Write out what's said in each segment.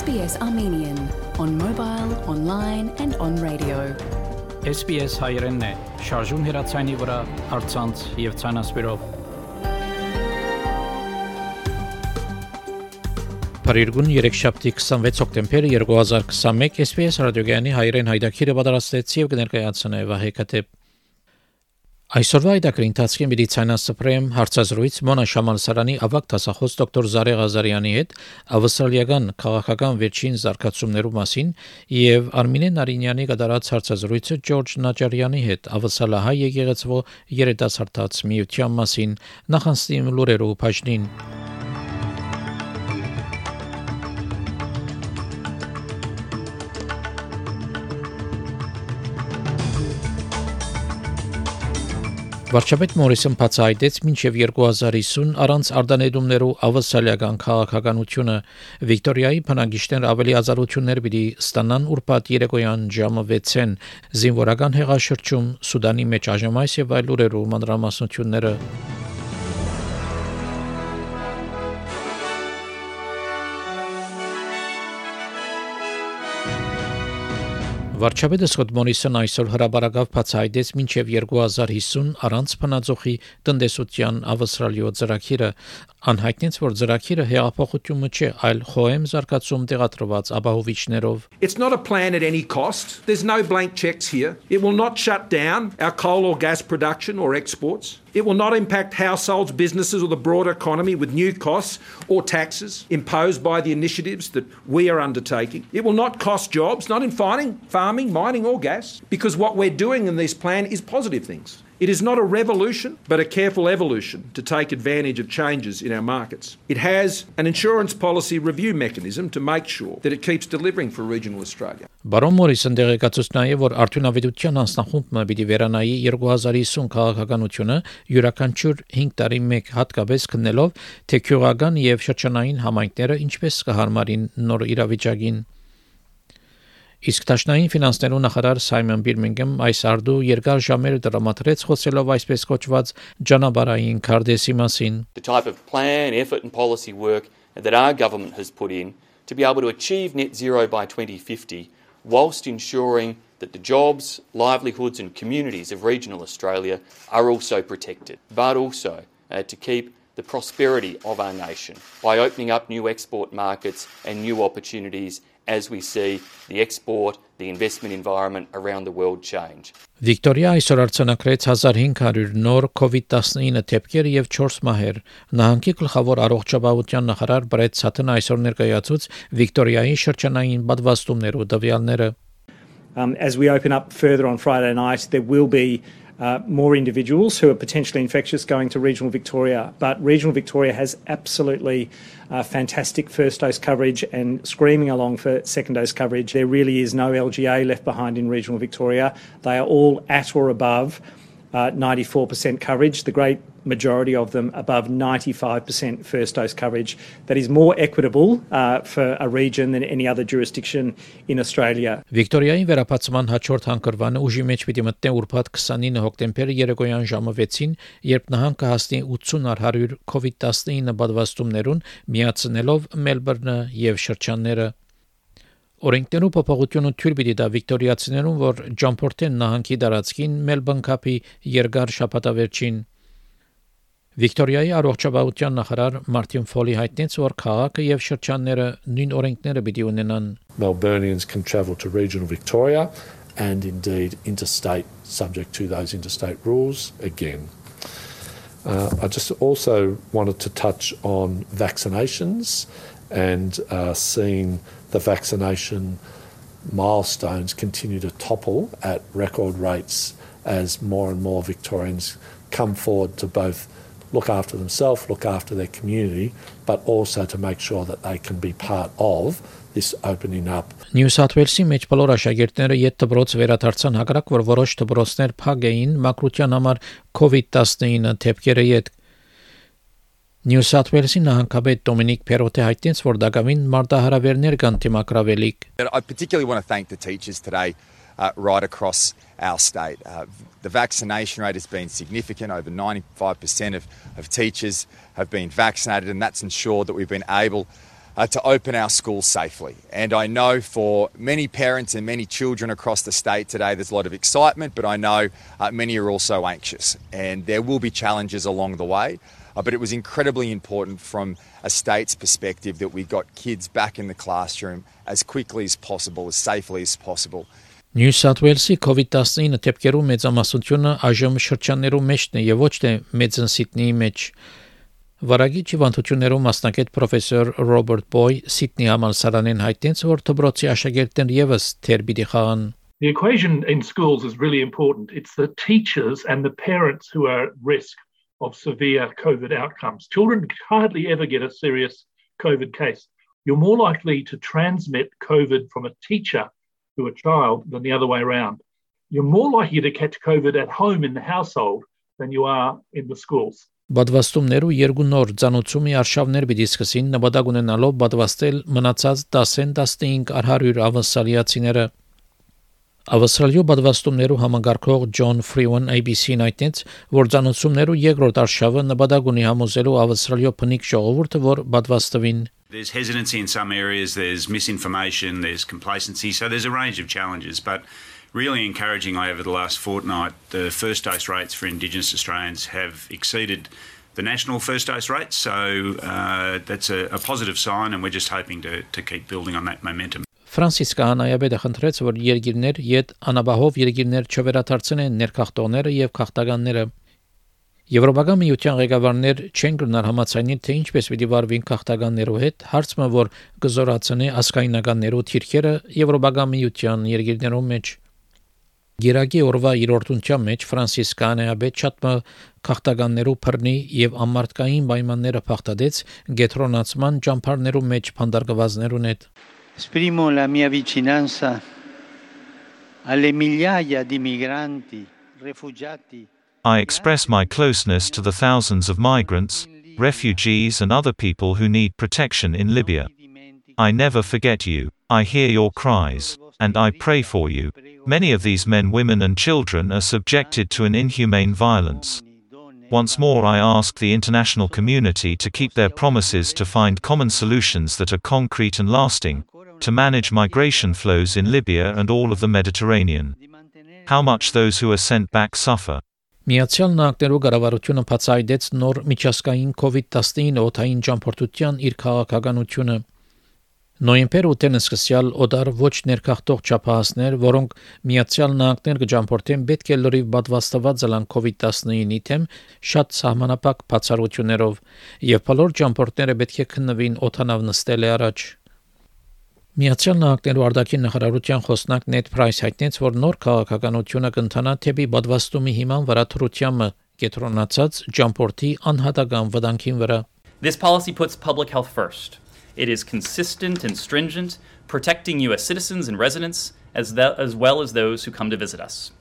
SBS Armenian on mobile, online and on radio. SBS հայերենն է, շարժուն հեռացանի վրա, հարցանց եւ ցանասպիրով։ Փարիգուն 3-շաբթի 26 հոկտեմբեր 2021 SBS ռադիոգյանի հայերեն հայդակիրը պատրաստեց եւ կներկայացնե Վահե Կատեփ Այսօրվա այդակրի ընթացքի մեդիցինասպրեմ հարցազրույց Մոնա Շամալսարանի ավակ դասախոս դոկտոր Զարե Ղազարյանի հետ ավստրալիական քաղաքական վերջին զարգացումներու մասին եւ Արմինե Նարինյանի կատարած հարցազրույցը Ջորջ Նաճարյանի հետ ավսալահայ եկեղեցվո երիտասարդաց միության մասին նախանցնիմ լուրերով բաժնին Վարչապետ Մորիսոն բացահայտեց մինչև 2050 առանց արտանետումներու ավսալիական քաղաքականությունը Վիկտորիայի բնակիչներ ավելի ազատություններ պիտի ստանան ուրբաթ երեկոյան ժամը 6-ին զինվորական հեղաշրջում Սուդանի մեջ աժամայս եւ այլ ուրերու մանրամասնությունները Վարչապետը Սկոտ Մորիսոն այսօր հրաբարակավ բացահայտեց մինչև 2050 առանց փնածոխի տնտեսության ավստրալիո ծրագիրը անհայտնեց, որ ծրագիրը հեղափոխությունը չէ, այլ խոհեմ զարգացում տեղադրված ապահովիչներով։ It's not a plan at any cost. There's no blank checks here. It will not shut down our coal or gas production or exports. It will not impact households, businesses, or the broader economy with new costs or taxes imposed by the initiatives that we are undertaking. It will not cost jobs, not in farming, farming, mining, or gas, because what we're doing in this plan is positive things. It is not a revolution, but a careful evolution to take advantage of changes in our markets. It has an insurance policy review mechanism to make sure that it keeps delivering for regional Australia. Բարոն Մորիսոն դեղեկացուց նաև որ արդյունավետության անձնախումբը պիտի վերանայի 2050 քաղաքականությունը յուրաքանչյուր 5 տարի մեկ հատկապես քննելով թե քյուղական եւ շրջանային համայնքները ինչպես կհարմարին նոր իրավիճակին Իսկ Տաշնային ֆինանսներու նախարար Սայմոն Բիրմինգեմ այս արդու երկար ժամեր դրամատրեց խոսելով այսպես կոչված ջանաբարային քարտեզի մասին The type of plan, effort and policy work that our government has put in to be able to achieve net zero by 2050 whilst ensuring that the jobs, livelihoods and communities of regional Australia are also protected, but also uh, to keep the prosperity of our nation by opening up new export markets and new opportunities as we see the export, the investment environment around the world change. Վիկտորիա այսօր արձանագրեց 1500 նոր COVID-19 դեպքեր եւ 4 մահեր։ Նահանգի գլխավոր առողջապահության նախարար Բրեդ Սաթն այսօր ներկայացուց Վիկտորիայի շրջանային պատվաստումներու տվյալները։ Um, as we open up further on Friday night, there will be more individuals who are potentially infectious going to regional Victoria. But regional Victoria has absolutely uh, fantastic first dose coverage and screaming along for second dose coverage. There really is no LGA left behind in regional Victoria. They are all at or above uh, 94% coverage. The great majority of them above 95% first dose coverage. That is more equitable uh, for a region than any other jurisdiction in Australia. Վիկտորիայի վերապացման հաջորդ հանգրվանը ուժի մեջ պիտի մտնե ուրբաթ 29 հոկտեմբերի երեկոյան ժամը 6-ին, երբ նահանգը հասնի 80 առ 100 COVID-19 պատվաստումներուն միացնելով Մելբուրնը եւ շրջանները Օրենքներու փոփոխությունը թույլ պիտի տա վիկտորիացիներուն, որ ճամփորդեն նահանգի դարածքին Մելբուրն կապի երկար շաբաթավերջին Վիկտորիայի առողջապահության նախարար Մարտին Ֆոլի հայտնեց, որ քաղաքը եւ շրջանները նույն օրենքները պիտի ունենան։ Melburnians can travel to regional Victoria and indeed interstate subject to those interstate rules again. Uh, I just also wanted to touch on vaccinations and uh, seeing the vaccination milestones continue to topple at record rates as more and more Victorians come forward to both look after themselves, look after their community, but also to make sure that they can be part of this opening up. Նյու Սաթ Ուելսի մեջ բոլոր աշակերտները յետ դբրոց վերադարձան հակառակ որ որոշ դբրոցներ փակ էին մակրության համար COVID-19 թեփքերը յետ Նյու Սաթ Ուելսի նահանգապետ Դոմինիկ Փերոտե հայտնեց որ դակավին մարտահրավերներ կան թիմակրավելիք I particularly want to thank the teachers today uh, right across our state. Uh, the vaccination rate has been significant. Over 95% of, of teachers have been vaccinated, and that's ensured that we've been able uh, to open our schools safely. And I know for many parents and many children across the state today, there's a lot of excitement, but I know uh, many are also anxious. And there will be challenges along the way. Uh, but it was incredibly important from a state's perspective that we got kids back in the classroom as quickly as possible, as safely as possible. Նյու Սաութ Ուելսի COVID-19 դեպքերու մեծամասնությունը այժմ շրջաններու մեջն է եւ ոչ թե մեծնսիտնիի մեջ։ Վարագի ճիվանտություններու մասնակետ պրոֆեսոր Ռոբերտ Բոյ Սիդնի համալսարանեն հայտնեց, որ դպրոցի աշակերտներն եւս թեր պիտի խաղան։ The equation in schools is really important. It's the teachers and the parents who are at risk of severe COVID outcomes. Children hardly ever get a serious COVID case. You're more likely to transmit COVID from a teacher to a child than the other way around. You're more likely to catch COVID at home in the household than you are in the schools. Բադվաստումներու երկու նոր ցանուցումի արշավներ պիտի սկսին նպատակ ունենալով բադվաստել մնացած 10-ին 15 արհարյուր ավասալիացիները Ավստրալիո բադվաստումներու համագարկող Ջոն Ֆրիվեն ABC-ն այդտենց, որ ցանուցումներու երկրորդ արշավը նպատակ ունի համոզելու Ավստրալիո փնիկ ժողովուրդը, որ բադվաստվին There's hesitancy in some areas, there's misinformation, there's complacency, so there's a range of challenges. But really encouraging over the last fortnight, the first dose rates for Indigenous Australians have exceeded the national first dose rates. So uh, that's a, a, positive sign, and we're just hoping to, to keep building on that momentum. Ֆրանսիս Կանայաբեդը խնդրեց, որ երկիրներ յետ անաբահով երկիրներ չվերադարձնեն ներքախտողները եւ քաղտականները Եվրոպական միության ղեկավարներ չեն գնար համացանին թե ինչպես պիտի վարվին քաղաքականներու հետ, հարցը որ կզորացնի ասկայնականներու թիրքերը Եվրոպական միության երկիրներում մեջ Գերագի օրվա իրորդունության մեջ Ֆրանսիս Կանեաբետ շատմը քաղաքականներու բռնի եւ ամարտկային պայմանները փախտadեց գետրոնացման ճամփարներու մեջ փանդարգվածներուն հետ Esprimo la mia vicinanza alle migliaia di migranti, rifugiati I express my closeness to the thousands of migrants, refugees, and other people who need protection in Libya. I never forget you, I hear your cries, and I pray for you. Many of these men, women, and children are subjected to an inhumane violence. Once more, I ask the international community to keep their promises to find common solutions that are concrete and lasting, to manage migration flows in Libya and all of the Mediterranean. How much those who are sent back suffer. Միացյալ Նահանգներու կառավարությունը բացահայտեց նոր միջազգային COVID-19 օթային ճամփորդության իր քաղաքականությունը։ Նոյեմբեր 8-ին սկսյալ օդար ոչ ներքախտող չափահասներ, որոնք Միացյալ Նահանգներ կճամփորդեն պետք է լրիվ պատվաստված զլան COVID-19-ի թեմ շատ սահմանապակ բացառություններով, եւ բոլոր ճամփորդները պետք է քննվին օթանավ նստել առաջ։ Միացյալ Նահանգներու արտաքին նախարարության խոսնակ Նեդ Պրայս հայտնեց, որ նոր քաղաքականությունը կընթանա թեպի բադվաստումի հիման վրա թրությամը կետրոնացած ջամփորդի անհատական վտանգին վրա։ This policy puts public health first. It is consistent and stringent, protecting US citizens and residents as, the, as well as those who come to visit us.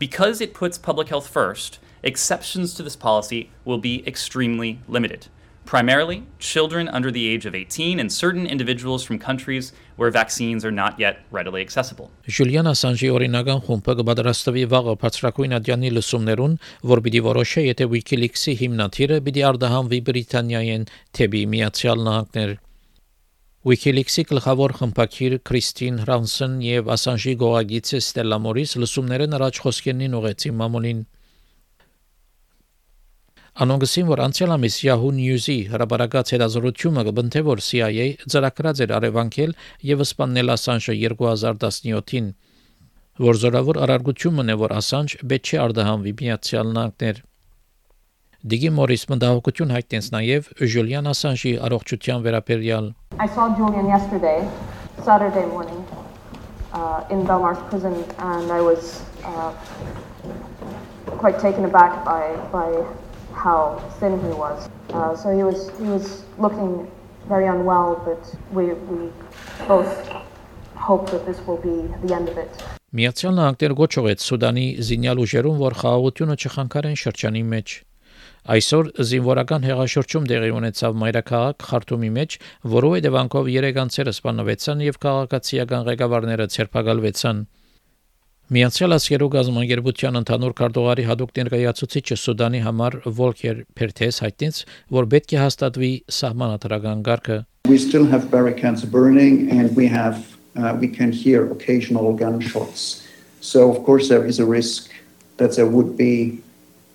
Because it puts public health first, exceptions to this policy will be extremely limited primarily children under the age of 18 and certain individuals from countries where vaccines are not yet readily accessible. Julian Assange-ի օրինական խումբը կբادرաստվի վաղը բարձրակույն ադյանի լսումներուն, որ պիտի որոշե, եթե WikiLeaks-ի հիմնադիրը պիտի արդահանվի Բրիտանիայեն թեպի Միացյալ Նահանգներ։ WikiLeaks-ի գլխավոր խմբակիր Քրիստին Հրանսեն եւ Ասանժի գողագիցը Ստելլա Մորիս լսումները նրաջ խոսքերին ուղեցի մամուլին Անոնգսին որ անցյալ ամիս Yahoo News-ի հրապարակած հետազոտությունը կբնթե որ CIA ծրագրած էր արևանքել եւ սպանել Assange-ը 2017-ին որ զորավոր արարգությունն է որ Assange պետք չի արդահանվի Միացյալ Նահանգներ Դիգի Մորիս մտահոգություն հայտնեց նաև Julian Assange-ի առողջության վերաբերյալ I saw Julian yesterday Saturday morning uh, in Belmarsh prison and I was uh, quite taken aback by by how thin he was. Uh, so he was he was looking very unwell, but we we both hope that this will be the end of it. Միացյալ Նահանգներ գոչողեց Սուդանի զինյալ ուժերուն, որ խաղաղությունը չխանգարեն շրջանի մեջ։ Այսօր զինվորական հեղաշրջում տեղի ունեցավ մայրաքաղաք Խարտումի մեջ, որովհետև անկով 3 անձերը սպանվեցան եւ քաղաքացիական ղեկավարները ցերպակալվեցան։ Միացյալ Ասիերու գազամագերբության ընդհանուր քարտուղարի հadoop ներկայացուցիչը Սուդանի համար Վոլկեր Փերթես հայտնեց, որ պետք է հաստատվի սահմանադրական կարգը We still have barricades burning and we have uh, we can hear occasional gunshots. So of course there is a risk that there would be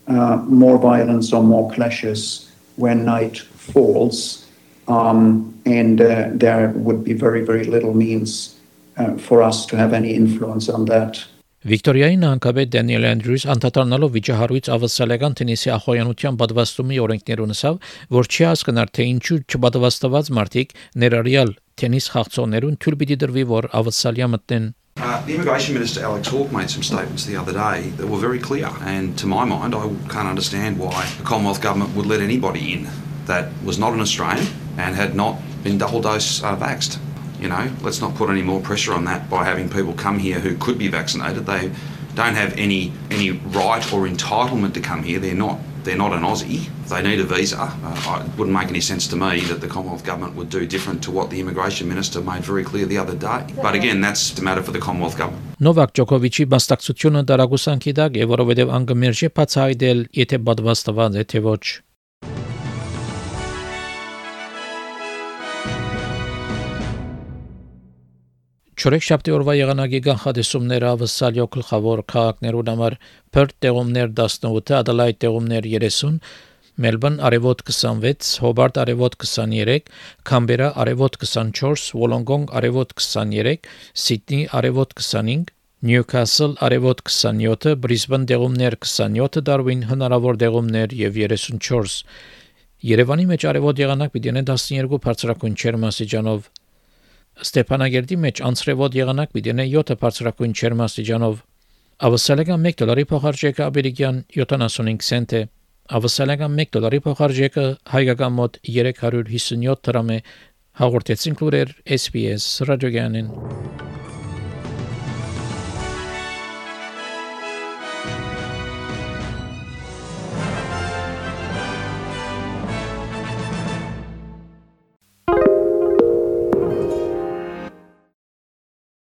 uh, more violence or more clashes when night falls. Um, and uh, there would be very, very little means uh, for us to have any influence on that. Վիկտորիայի նահանգապետ Դենիել Անդրյուս անդադառնալով վիճահարույց ավսալական տենիսի ախոյանության պատվաստումի օրենքներուն ասավ, որ չի հասկնար թե ինչու չպատվաստված մարդիկ ներառյալ տենիս խաղցողներուն թույլ պիտի դրվի որ ավսալիա մտնեն Uh, the Immigration Minister Alex Hawke made some statements the other day that were very clear, and to my mind, I can't understand why the Commonwealth Government would let anybody in that was not an Australian and had not been double dose uh, vaxxed. You know, let's not put any more pressure on that by having people come here who could be vaccinated. They don't have any any right or entitlement to come here. They're not they're not an Aussie. They need a visa. Uh, it wouldn't make any sense to me that the Commonwealth Government would do different to what the Immigration Minister made very clear the other day. But again, that's a matter for the Commonwealth Government. Նովակ Ջոկովիչի բաստակցությունը դարագուսանքի դակ է, որովհետև անգմերժի բացահայտել, եթե պատվաստված է թե ոչ։ Չորեքշաբթի օրվա եղանակի կանխատեսումները ավսալյո գլխավոր քաղաքներուն համար Perth տեղումներ 18, Adelaide տեղումներ 30, Melbourne արևոտ 26, Hobart արևոտ 23, Canberra արևոտ 24, Wollongong արևոտ 23, Sydney արևոտ 25, Newcastle արևոտ 27, Brisbane դեղումներ 27, Darwin հնարավոր դեղումներ եւ 34։ Երևանի մեջ արևոտ եղանակ պիտի 12 բարձրակույն չերմասիջանով Ստեփանագերդի մեջ անցրևոտ եղանակ պիտի ունենա 7 բարձրակույն չերմաստիճանով։ Ավսալական 1 դոլարի փոխարժեքը ամերիկյան 75 سنت է։ Ավսալական 1 դոլարի փոխարժեքը հայկական մոտ 357 դրամ է։ Հաղորդեցին լուրեր SPS ռադիոգյանին։